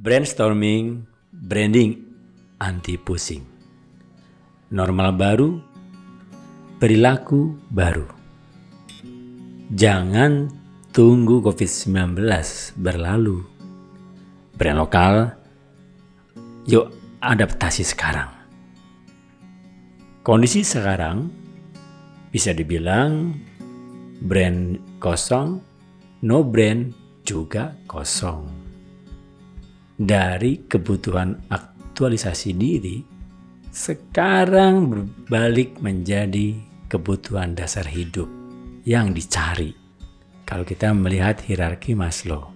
Brainstorming, branding, anti pusing. Normal baru, perilaku baru. Jangan tunggu COVID-19 berlalu. Brand lokal, yuk adaptasi sekarang. Kondisi sekarang bisa dibilang brand kosong, no brand juga kosong dari kebutuhan aktualisasi diri sekarang berbalik menjadi kebutuhan dasar hidup yang dicari kalau kita melihat hierarki Maslow.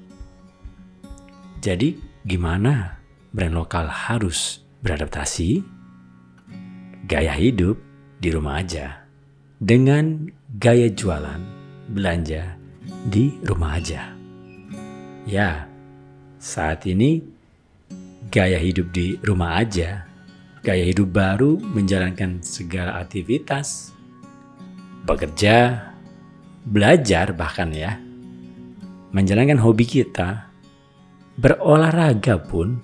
Jadi gimana brand lokal harus beradaptasi? Gaya hidup di rumah aja dengan gaya jualan belanja di rumah aja. Ya, saat ini gaya hidup di rumah aja, gaya hidup baru menjalankan segala aktivitas, bekerja, belajar bahkan ya, menjalankan hobi kita, berolahraga pun,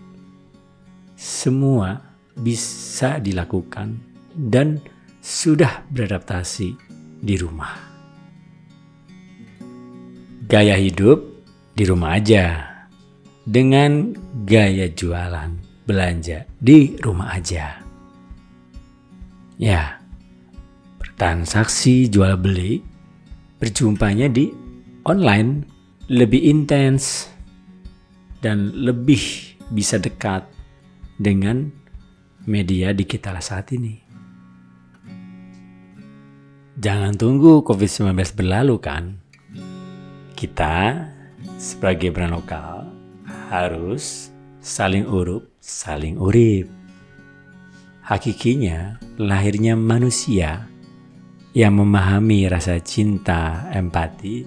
semua bisa dilakukan dan sudah beradaptasi di rumah. Gaya hidup di rumah aja dengan gaya jualan belanja di rumah aja. Ya, transaksi jual beli berjumpanya di online lebih intens dan lebih bisa dekat dengan media digital saat ini. Jangan tunggu COVID-19 berlalu kan? Kita sebagai brand lokal harus saling urup, saling urip. Hakikinya, lahirnya manusia yang memahami rasa cinta, empati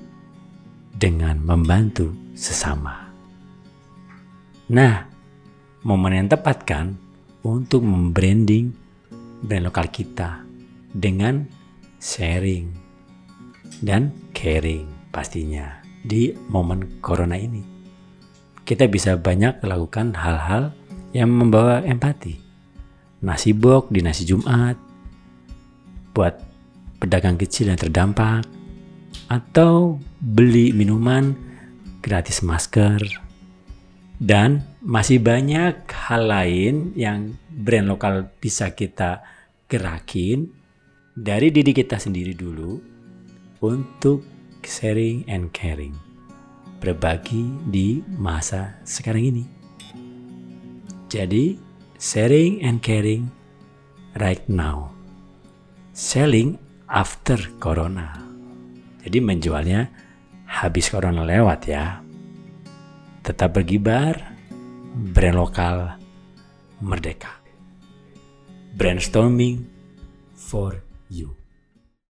dengan membantu sesama. Nah, momen yang tepat kan untuk membranding brand lokal kita dengan sharing dan caring pastinya di momen corona ini kita bisa banyak melakukan hal-hal yang membawa empati. Nasi bok di nasi Jumat, buat pedagang kecil yang terdampak, atau beli minuman gratis masker, dan masih banyak hal lain yang brand lokal bisa kita gerakin dari diri kita sendiri dulu untuk sharing and caring berbagi di masa sekarang ini. Jadi, sharing and caring right now. Selling after corona. Jadi menjualnya habis corona lewat ya. Tetap bergibar, brand lokal merdeka. Brainstorming for you.